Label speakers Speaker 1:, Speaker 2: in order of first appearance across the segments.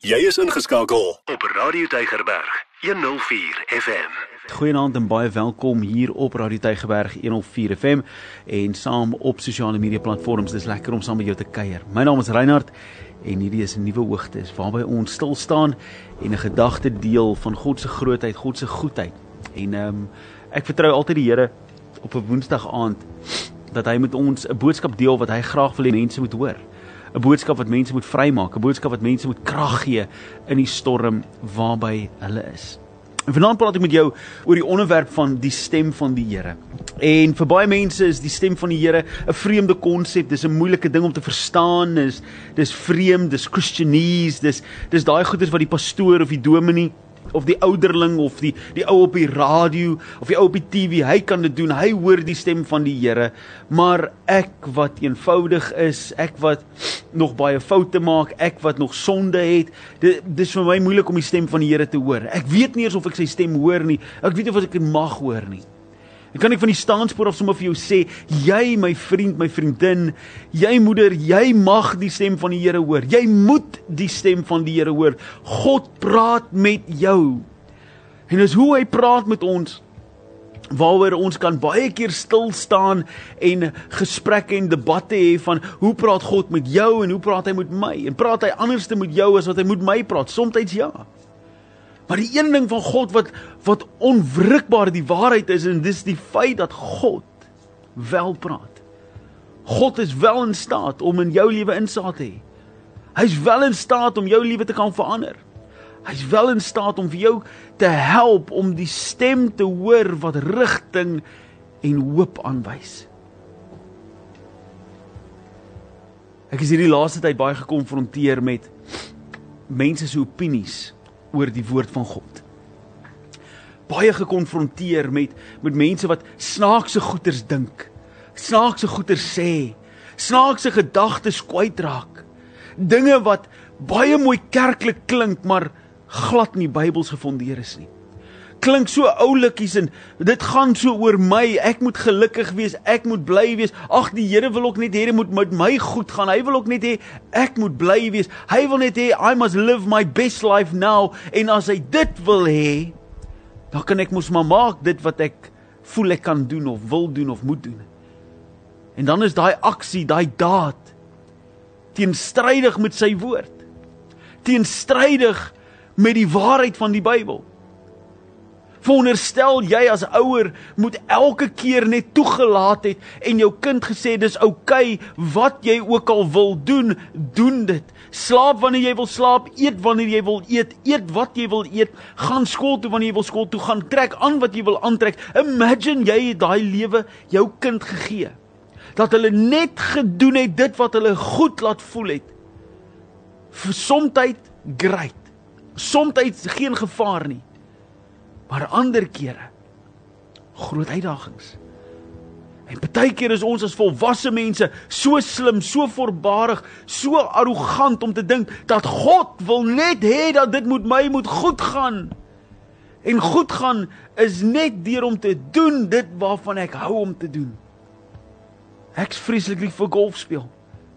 Speaker 1: Jy is ingeskakel op Radio Tygerberg 104 FM.
Speaker 2: Goeienaand en baie welkom hier op Radio Tygerberg 104 FM en saam op sosiale media platforms. Dis lekker om saam met jou te kuier. My naam is Reinhard en hierdie is 'n nuwe hoogtes waarby ons stil staan en 'n gedagte deel van God se grootheid, God se goedheid. En ehm um, ek vertrou altyd die Here op 'n Woensdag aand dat hy met ons 'n boodskap deel wat hy graag wil hê mense moet hoor. 'n boodskap wat mense moet vrymaak, 'n boodskap wat mense moet krag gee in die storm waarby hulle is. En vanaand praat ek met jou oor die onderwerp van die stem van die Here. En vir baie mense is die stem van die Here 'n vreemde konsep. Dis 'n moeilike ding om te verstaan. Dis dis vreemd, dis Christianese, dis dis daai goeders wat die pastoor of die dominee of die ouderling of die die ou op die radio of die ou op die TV, hy kan dit doen. Hy hoor die stem van die Here. Maar ek wat eenvoudig is, ek wat nog baie foute maak, ek wat nog sonde het, dit dis vir my moeilik om die stem van die Here te hoor. Ek weet nie eens of ek sy stem hoor nie. Ek weet nie of ek dit mag hoor nie. En kan ek van die staanspoor af sommer vir jou sê, jy my vriend, my vriendin, jy moeder, jy mag die stem van die Here hoor. Jy moet die stem van die Here hoor. God praat met jou. En dis hoe hy praat met ons waaroor ons kan baie keer stil staan en gesprekke en debatte hê van hoe praat God met jou en hoe praat hy met my? En praat hy anderste met jou as wat hy met my praat? Somstyds ja. Maar die een ding van God wat wat onwrikbaar die waarheid is en dis die feit dat God wel praat. God is wel in staat om in jou lewe insaag te hê. Hy's wel in staat om jou lewe te kan verander. Hy's wel in staat om vir jou te help om die stem te hoor wat rigting en hoop aanwys. Ek is hierdie laaste tyd baie gekonfronteer met mense se opinies oor die woord van God. Baie gekonfronteer met met mense wat snaakse goeters dink, snaakse goeters sê, snaakse gedagtes kwytraak. Dinge wat baie mooi kerklik klink, maar glad nie Bybels gefondeer is nie klink so oulikies en dit gaan so oor my. Ek moet gelukkig wees, ek moet bly wees. Ag die Here wil ook net hê dit moet met my goed gaan. Hy wil ook net hê ek moet bly wees. Hy wil net hê I must live my best life now en as hy dit wil hê, dan kan ek mos maar maak dit wat ek voel ek kan doen of wil doen of moet doen. En dan is daai aksie, daai daad teenstrydig met sy woord. Teenstrydig met die waarheid van die Bybel. Veronderstel jy as ouer moet elke keer net toegelaat het en jou kind gesê dis oukei okay, wat jy ook al wil doen, doen dit. Slaap wanneer jy wil slaap, eet wanneer jy wil eet, eet wat jy wil eet, gaan skool toe wanneer jy wil skool toe gaan, trek aan wat jy wil aantrek. Imagine jy het daai lewe jou kind gegee. Dat hulle net gedoen het dit wat hulle goed laat voel het. Vir somtyd great. Somtyd geen gevaar nie maar ander kere groot uitdagings. En baie keer is ons as volwasse mense so slim, so voorbarig, so arrogant om te dink dat God wil net hê dat dit met my moet goed gaan. En goed gaan is net deur om te doen dit waarvan ek hou om te doen. Ek's vreeslik lief vir golf speel.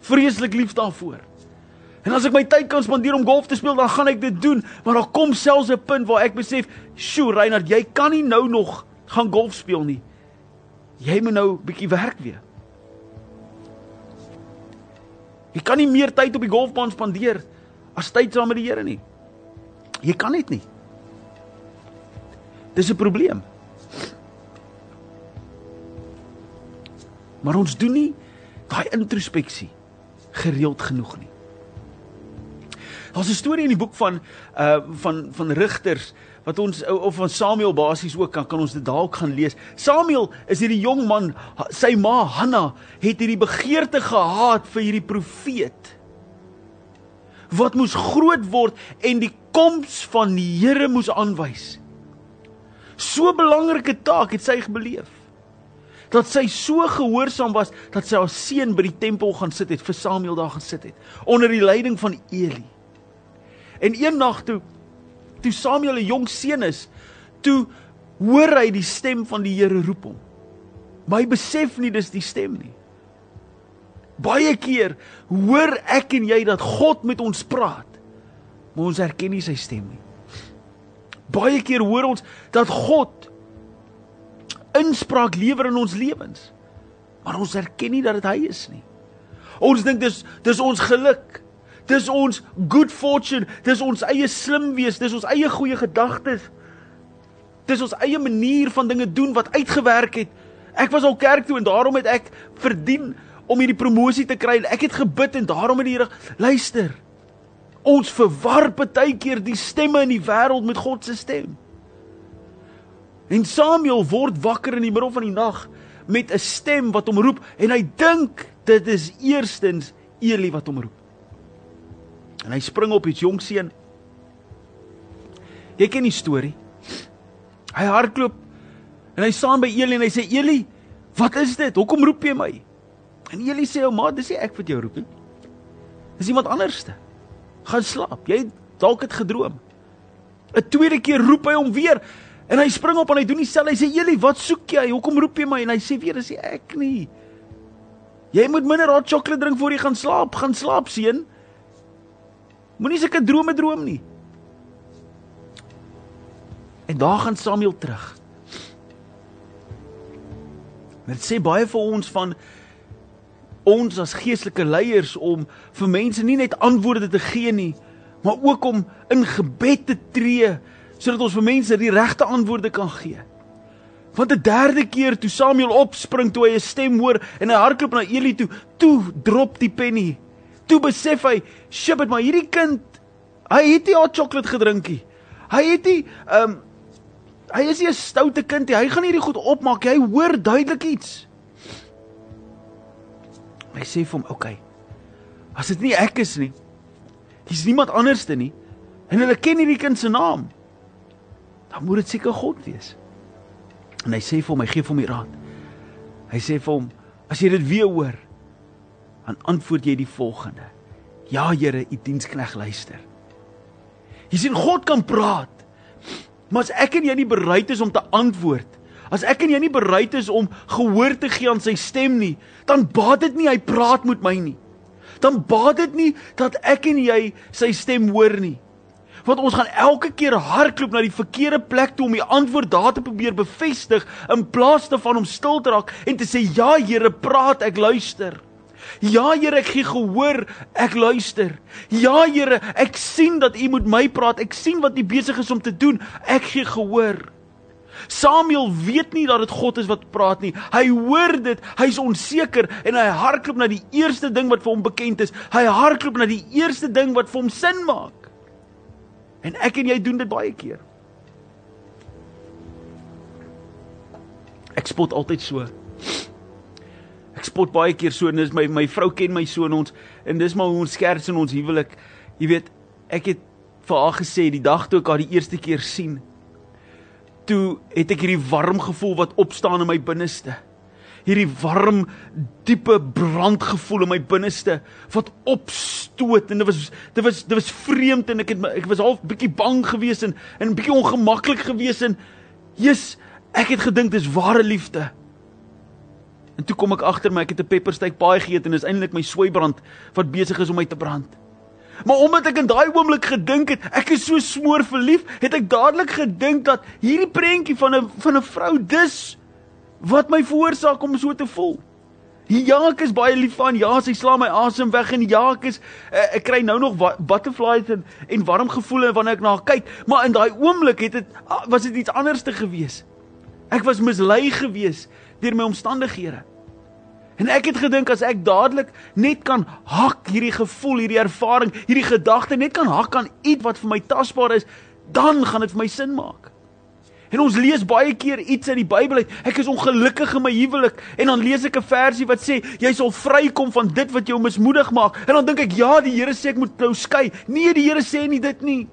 Speaker 2: Vreeslik lief daarvoor. En as ek my tyd kan spandeer om golf te speel, dan gaan ek dit doen, maar daar kom selfs 'n punt waar ek besef, "Sjoe, Reinhard, jy kan nie nou nog gaan golf speel nie. Jy moet nou bietjie werk weer." Jy kan nie meer tyd op die golfbaan spandeer as tyd saam met die Here nie. Jy kan dit nie. Dis 'n probleem. Maar ons doen nie daai introspeksie gereeld genoeg nie. Daar's 'n storie in die boek van uh van van Rigters wat ons of van Samuel basies ook kan kan ons dit dalk gaan lees. Samuel is hierdie jong man, sy ma Hanna het hierdie begeerte gehad vir hierdie profeet wat moes groot word en die koms van die Here moes aanwys. So belangrike taak het sy beleef. Dat sy so gehoorsaam was dat sy haar seun by die tempel gaan sit het vir Samuel daar gesit het onder die leiding van Eli. En eendag toe toe Samuel 'n jong seun is, toe hoor hy die stem van die Here roep hom. Maar hy besef nie dis die stem nie. Baie keer hoor ek en jy dat God met ons praat. maar ons herken nie sy stem nie. Baie keer hoor ons dat God inspraak lewer in ons lewens, maar ons erken nie dat dit hy is nie. Ons dink dis dis ons geluk. Dis ons good fortune, dis ons eie slim wees, dis ons eie goeie gedagtes. Dis ons eie manier van dinge doen wat uitgewerk het. Ek was al kerk toe en daarom het ek verdien om hierdie promosie te kry. Ek het gebid en daarom het die Here luister. Ons verwar baie keer die stemme in die wêreld met God se stem. En Samuel word wakker in die middel van die nag met 'n stem wat hom roep en hy dink dit is eerstens Eli wat hom roep. En hy spring op die jong seun. Jy ken die storie. Hy hardloop en hy staan by Eli en hy sê Eli, wat is dit? Hoekom roep jy my? En Eli sê ou maat, dis nie ek wat jou roep nie. Dis iemand anderste. Gaan slaap. Jy dalk het gedroom. 'n Tweede keer roep hy hom weer en hy spring op en hy doen dieselfde. Hy sê Eli, wat soek jy? Hoekom roep jy my? En hy sê weer, dis nie ek nie. Jy moet minder hot chocolate drink voor jy gaan slaap. Gaan slaap, seun. Moenie sulke drome droom nie. En daar gaan Samuel terug. Dit sê baie vir ons van ons as geestelike leiers om vir mense nie net antwoorde te gee nie, maar ook om in gebed te tree sodat ons vir mense die regte antwoorde kan gee. Want 'n derde keer toe Samuel opspring toe hy 'n stem hoor en hy hardloop na Eli toe, toe drop die penny. Toe besef hy, "Shit, maar hierdie kind, hy het nie al sjokolade gedrink nie. Hy het nie ehm um, hy is nie 'n stoute kind nie. Hy gaan hierdie goed opmaak. Hy hoor duidelik iets." Hy sê vir hom, "Oké. Okay, as dit nie ek is nie, dis niemand anderste nie en hulle ken hierdie kind se naam, dan moet dit seker God wees." En hy sê vir hom, hy gee vir hom die raad. Hy sê vir hom, as jy dit weer hoor, dan antwoord jy die volgende: Ja, Here, u dienskneg luister. Jy sien God kan praat. Maar as ek en jy nie bereid is om te antwoord, as ek en jy nie bereid is om gehoor te gee aan sy stem nie, dan baat dit nie hy praat met my nie. Dan baat dit nie dat ek en jy sy stem hoor nie. Want ons gaan elke keer hardloop na die verkeerde plek toe om die antwoord daar te probeer bevestig in plaas daarvan om stil te raak en te sê ja Here, praat, ek luister. Ja Here, ek gee gehoor, ek luister. Ja Here, ek sien dat U met my praat. Ek sien wat U besig is om te doen. Ek gee gehoor. Samuel weet nie dat dit God is wat praat nie. Hy hoor dit, hy's onseker en hy hardloop na die eerste ding wat vir hom bekend is. Hy hardloop na die eerste ding wat vir hom sin maak. En ek en jy doen dit baie keer. Ek spot altyd so. Ek spot baie keer so en dis my my vrou ken my so en ons en dis maar hoe ons skerts in ons huwelik. Jy weet, ek het vir haar gesê die dag toe ek haar die eerste keer sien, toe het ek hierdie warm gevoel wat opstaan in my binneste. Hierdie warm, diepe brandgevoel in my binneste wat opstoot en dit was dit was dit was vreemd en ek het ek was half bietjie bang geweest en en bietjie ongemaklik geweest en Jesus, ek het gedink dis ware liefde. En toe kom ek agter my ek het 'n peppersteak paai geëet en is eintlik my sweibrand wat besig is om my te brand. Maar omdat ek in daai oomblik gedink het ek is so smoor verlief, het ek dadelik gedink dat hierdie prentjie van 'n van 'n vrou dis wat my veroorsaak om so te voel. Ja, ek is baie lief van. Ja, sy slaan my asem weg en ja, ek is uh, ek kry nou nog butterflies en en warm gevoele wanneer ek na haar kyk, maar in daai oomblik het dit ah, was dit iets anderste gewees. Ek was mislei gewees deur my omstandighede. En ek het gedink as ek dadelik net kan hak hierdie gevoel, hierdie ervaring, hierdie gedagte net kan hak aan iets wat vir my tasbaar is, dan gaan dit vir my sin maak. En ons lees baie keer iets uit die Bybel uit. Ek is ongelukkig in my huwelik en dan lees ek 'n versie wat sê jy sal vrykom van dit wat jou mismoedig maak. En dan dink ek ja, die Here sê ek moet nou skei. Nee, die Here sê nie dit nie.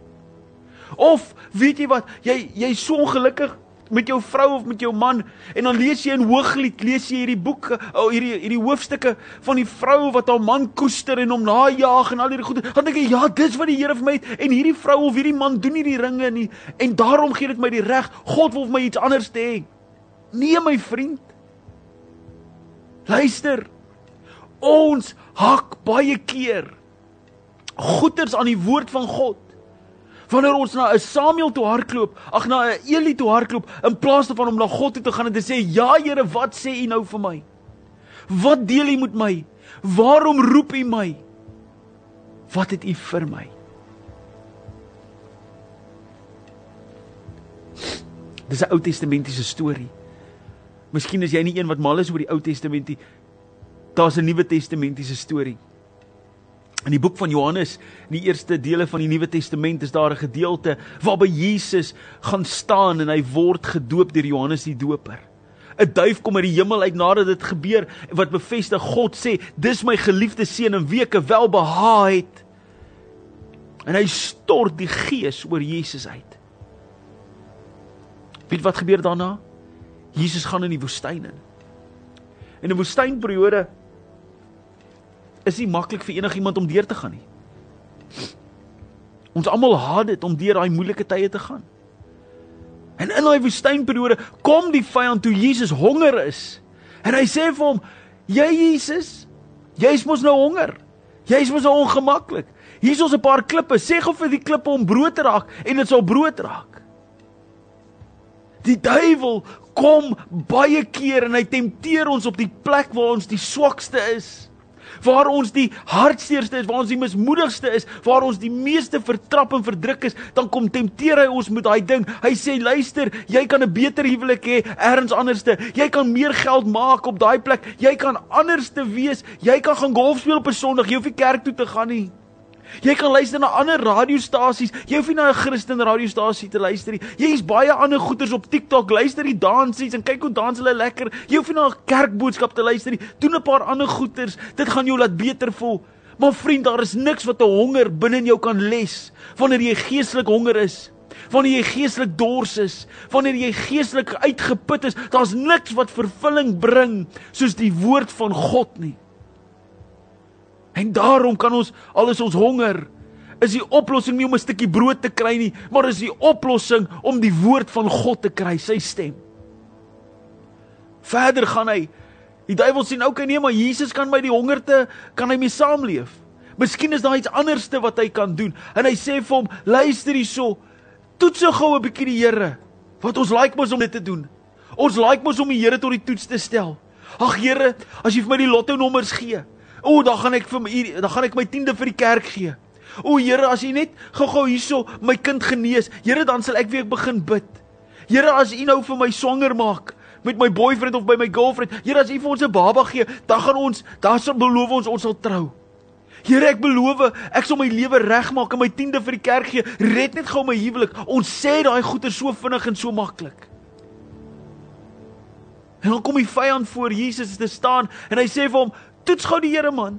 Speaker 2: Of weet jy wat, jy jy's so ongelukkig met jou vrou of met jou man en dan lees jy in Hooglied lees jy hierdie boeke ou oh, hierdie hierdie hoofstukke van die vrou wat haar man koester en hom najag en al hierdie goede. Dan dink ek ja dis wat die Here vir my het. En hierdie vrou of hierdie man doen nie die ringe nie en daarom gee dit my die reg. God wil vir my iets anders hê. Nee my vriend. Luister. Ons hak baie keer goeters aan die woord van God Wanneer ons na 'n Samuel toe hardloop, ag na 'n Eli toe hardloop in plaas daarvan om na God toe te gaan en te sê, "Ja Here, wat sê U nou vir my? Wat deel U met my? Waarom roep U my? Wat het U vir my?" Dis 'n Ou Testamentiese storie. Miskien is jy nie een wat mal is oor die Ou Testamentie. Daar's 'n Nuwe Testamentiese storie. In die boek van Johannes, in die eerste dele van die Nuwe Testament, is daar 'n gedeelte waarby Jesus gaan staan en hy word gedoop deur Johannes die Doper. 'n Duif kom uit die hemel uit nadat dit gebeur wat bevestig God sê, "Dis my geliefde seun in wie ek welbehaag het." En hy stort die Gees oor Jesus uit. Weet wat gebeur daarna? Jesus gaan in die woestyn in. In 'n woestynperiode is nie maklik vir enigiemand om deur te gaan nie. Ons almal haat dit om deur daai moeilike tye te gaan. En in daai woestynperiode kom die vyand toe Jesus honger is. En hy sê vir hom: "Jy Jesus, jy's mos nou honger. Jy's mos nou ongemaklik. Hier's ons 'n paar klippe. Sê gou vir die klippe om brood te raak en dit sal brood raak." Die duiwel kom baie keer en hy tempteer ons op die plek waar ons die swakste is waar ons die hartseerste is, waar ons die mismoedigste is, waar ons die meeste vertrap en verdruk is, dan kom tempteer hy ons met daai ding. Hy sê luister, jy kan 'n beter huwelik hê elders anderste. Jy kan meer geld maak op daai plek. Jy kan anderste wees. Jy kan gaan golf speel op 'n Sondag. Jy hoef nie kerk toe te gaan nie. Jy kan luister na ander radiostasies. Jy hoef nie na 'n Christen radiostasie te luister nie. Jy is baie ander goeters op TikTok. Luister die dansies en kyk hoe dans hulle lekker. Jy hoef nie na 'n kerkboodskap te luister nie. Doen 'n paar ander goeters. Dit gaan jou laat beter voel. Maar vriend, daar is niks wat 'n honger binne in jou kan les wanneer jy geestelik honger is. Wanneer jy geestelik dors is, wanneer jy geestelik uitgeput is, daar's niks wat vervulling bring soos die woord van God nie. En daarom kan ons alles ons honger is die oplossing nie om 'n stukkie brood te kry nie, maar is die oplossing om die woord van God te kry, sy stem. Verder gaan hy. Die duiwel sê nou kan nee, maar Jesus kan my die hongerte kan hy mee saamleef. Miskien is daar iets anderste wat hy kan doen. En hy sê vir hom, luister hierso. Toets gou 'n bietjie die Here. Wat ons like mos om dit te doen. Ons like mos om die Here tot die toets te stel. Ag Here, as jy vir my die lotto nommers gee, O, dan gaan ek vir my dan gaan ek my tiende vir die kerk gee. O Here, as U net gou-gou hierso my kind genees, Here, dan sal ek weer begin bid. Here, as U nou vir my swanger maak met my boyfriend of by my girlfriend, Here, as U vir ons 'n baba gee, dan gaan ons, dan sal beloof ons ons sal trou. Here, ek beloof ek sal my lewe regmaak en my tiende vir die kerk gee. Red net gou my huwelik. Ons sê daai goeie so vinnig en so maklik. En dan kom die vyand voor Jesus te staan en hy sê vir hom, Toets gou die Here man.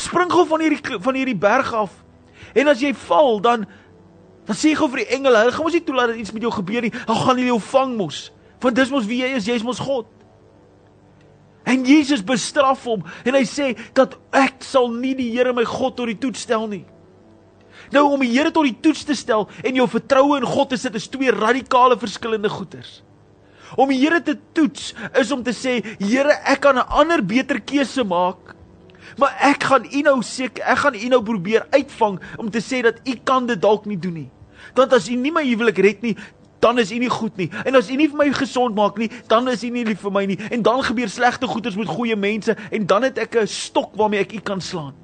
Speaker 2: Spring gou van hierdie van hierdie berg af. En as jy val, dan dan sê gou vir die engele, hulle gaan mos nie toelaat dat iets met jou gebeur nie. Hulle gaan jou vang mos. Want dis mos wie jy is, jy's mos God. En Jesus bestraf hom en hy sê dat ek sal nie die Here my God tot die toets stel nie. Nou om die Here tot die toets te stel en jou vertroue in God te sit is twee radikale verskillende goeters. Om die Here te toets is om te sê, Here, ek kan 'n ander beter keuse maak. Maar ek gaan U nou seker, ek gaan U nou probeer uitvang om te sê dat U kan dit dalk nie doen nie. Want as U nie my huwelik red nie, dan is U nie goed nie. En as U nie vir my gesond maak nie, dan is U nie lief vir my nie. En dan gebeur slegte goeders met goeie mense en dan het ek 'n stok waarmee ek U kan slaan.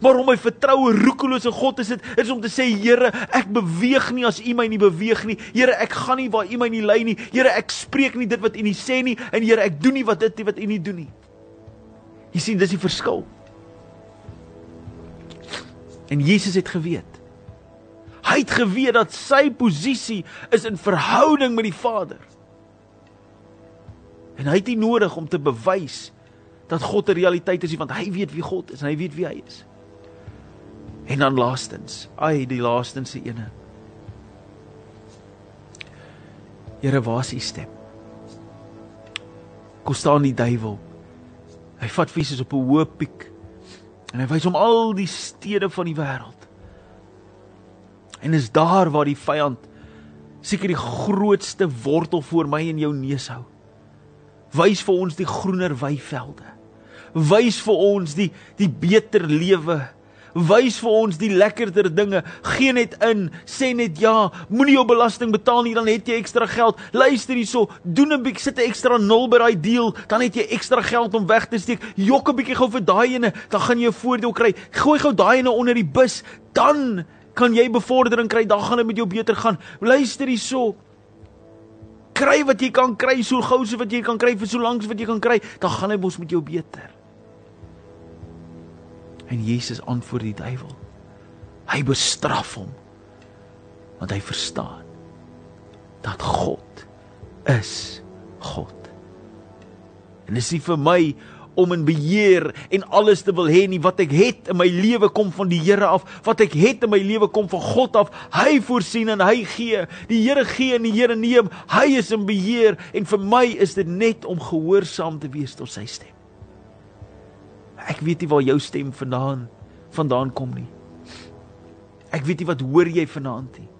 Speaker 2: Maar om my vertroue roekeloos in God te sit, is om te sê Here, ek beweeg nie as U my nie beweeg nie. Here, ek gaan nie waar U my nie lei nie. Here, ek spreek nie dit wat U nie sê nie en Here, ek doen nie wat dit wat U nie doen nie. Jy sien, dis die verskil. En Jesus het geweet. Hy het geweet dat sy posisie is in verhouding met die Vader. En hy het nie nodig om te bewys dat God 'n realiteit is nie want hy weet wie God is en hy weet wie hy is. En dan laastens, ai die laastens ene. Here, waar is u stem? Kom staan die duiwel. Hy vat Jesus op 'n hoë piek en hy wys hom al die stede van die wêreld. En is daar waar die vyand seker die grootste wortel voor my en jou neus hou. Wys vir ons die groener weivelde. Wys vir ons die die beter lewe wys vir ons die lekkerder dinge. Gee net in, sê net ja. Moenie jou belasting betaal nie, dan het jy ekstra geld. Luister hierso, doen 'n bietjie sit 'n ekstra nul by daai deal, dan het jy ekstra geld om weg te steek. Jok 'n bietjie gou vir daai ene, dan gaan jy 'n voordeel kry. Gooi gou daai ene onder die bus, dan kan jy bevordering kry, dan gaan dit met jou beter gaan. Luister hierso. Kry wat jy kan kry, so gou so wat jy kan kry vir so lank as wat jy kan kry, dan gaan dit mos met jou beter. En Jesus antwoord die duiwel. Hy bestraf hom want hy verstaan dat God is God. En dis nie vir my om in beheer en alles te wil hê nie. Wat ek het in my lewe kom van die Here af. Wat ek het in my lewe kom van God af. Hy voorsien en hy gee. Die Here gee en die Here neem. Hy is in beheer. En vir my is dit net om gehoorsaam te wees tot sy stem ek weet nie waar jou stem vandaan vandaan kom nie ek weet nie wat hoor jy vanaand nie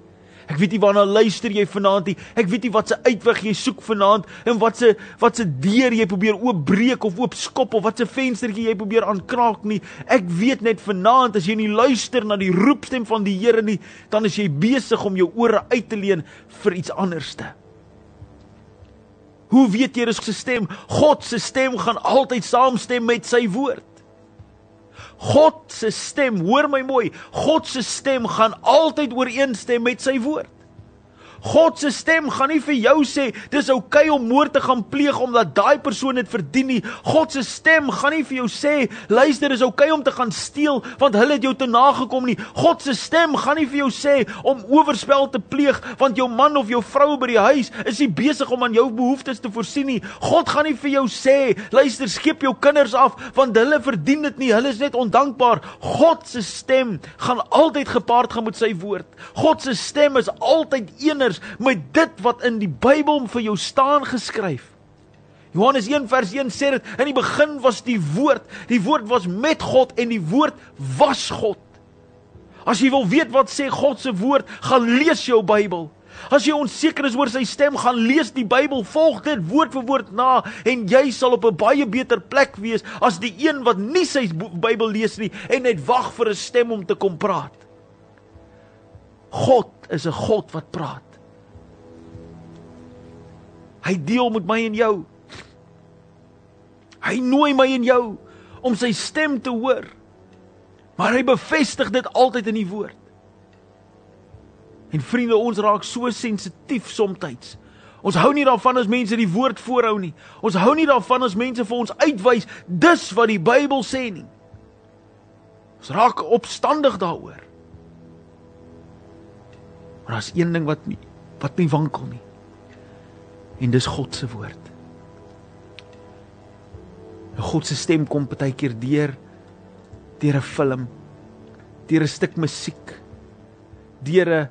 Speaker 2: Ek weet nie waarna luister jy vanaand nie. Ek weet nie wat se uitweg jy soek vanaand en wat se wat se deur jy probeer oopbreek of oop skop of wat se venstertjie jy probeer aankraak nie. Ek weet net vanaand as jy nie luister na die roepstem van die Here nie, dan is jy besig om jou ore uit te leen vir iets anderste. Hoe weet jy dis se stem? God se stem gaan altyd saamstem met sy woord. God se stem, hoor my mooi, God se stem gaan altyd ooreenstem met sy woord. God se stem gaan nie vir jou sê dis oukei okay om moord te gaan pleeg omdat daai persoon dit verdien nie. God se stem gaan nie vir jou sê luister dis oukei okay om te gaan steel want hulle het jou te nagekom nie. God se stem gaan nie vir jou sê om oorspel te pleeg want jou man of jou vrou by die huis is nie besig om aan jou behoeftes te voorsien nie. God gaan nie vir jou sê luister skep jou kinders af want hulle verdien dit nie. Hulle is net ondankbaar. God se stem gaan altyd gepaard gaan met sy woord. God se stem is altyd eener anders met dit wat in die Bybel vir jou staan geskryf. Johannes 1 vers 1 sê dit in die begin was die woord, die woord was met God en die woord was God. As jy wil weet wat sê God se woord, gaan lees jou Bybel. As jy onseker is oor sy stem, gaan lees die Bybel, volg dit woord vir woord na en jy sal op 'n baie beter plek wees as die een wat nie sy Bybel lees nie en net wag vir 'n stem om te kom praat. God is 'n God wat praat. Hy deel met my en jou. Hy nooi my en jou om sy stem te hoor. Maar hy bevestig dit altyd in die woord. En vriende, ons raak so sensitief soms. Ons hou nie daarvan as mense die woord voorhou nie. Ons hou nie daarvan as mense vir ons uitwys dis wat die Bybel sê nie. Ons raak opstandig daaroor. Maar daar's een ding wat nie wat nie wankel nie en dis God se woord. God se stem kom baie keer deur deur 'n film, deur 'n stuk musiek, deur 'n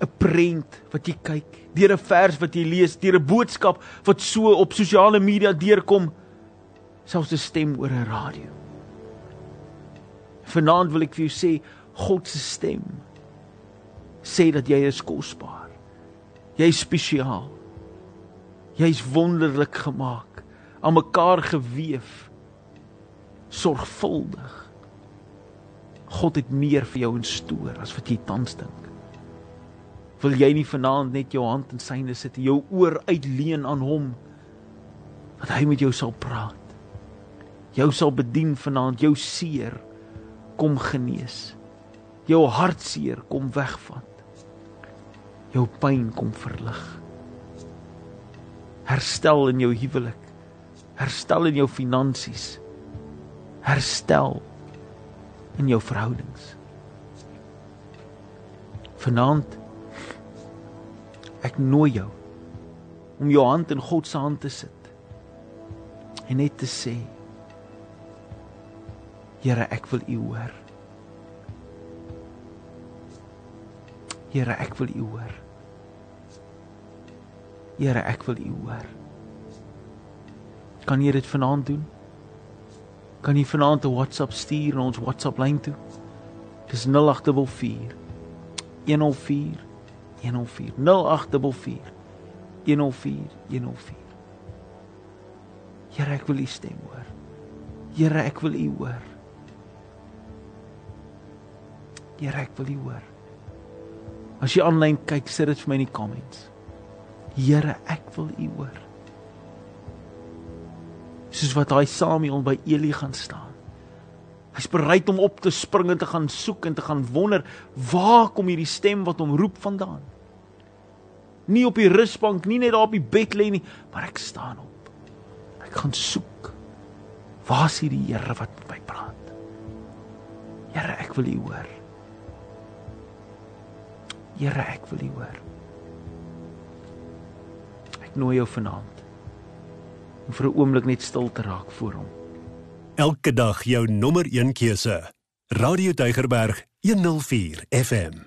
Speaker 2: 'n prent wat jy kyk, deur 'n vers wat jy lees, deur 'n boodskap wat so op sosiale media deurkom, selfs 'n stem oor 'n radio. Vanaand wil ek vir jou sê God se stem sê dat jy is kosbaar. Jy is spesiaal. Jy's wonderlik gemaak, aan mekaar gewewe, sorgvuldig. God het meer vir jou in stoor as wat jy tans dink. Wil jy nie vanaand net jou hand in syne sit, jou oor uitleen aan hom dat hy met jou sal praat. Jou sal bedien vanaand, jou seer kom genees. Jou hartseer kom wegvat. Jou pyn kom verlig herstel in jou huwelik. Herstel in jou finansies. Herstel in jou verhoudings. Vanaand ek nooi jou om jou hand in God se hand te sit en net te sê Here, ek wil U hoor. Here, ek wil U hoor. Here, ek wil U hoor. Kan jy dit vanaand doen? Kan jy vanaand 'n WhatsApp stuur na ons WhatsApp lyn toe? Dis 0844 104 104 0844 104 104 Here, ek wil U stem hoor. Here, ek wil U hoor. Here, ek wil U hoor. As jy aanlyn kyk, sit dit vir my in die comments. Here, ek wil U hoor. Soos wat daai Samuel by Eli gaan staan. Hy's bereid om op te spring en te gaan soek en te gaan wonder waar kom hierdie stem wat hom roep vandaan? Nie op die rusbank, nie net daar op die bed lê nie, maar ek staan op. Ek gaan soek. Waar is hierdie Here wat met my praat? Here, ek wil U hoor. Here, ek wil U hoor. Ek nooi jou vanaand om vir 'n oomblik net stil te raak voor hom.
Speaker 1: Elke dag jou nommer 1 keuse. Radio Deugerberg 104 FM.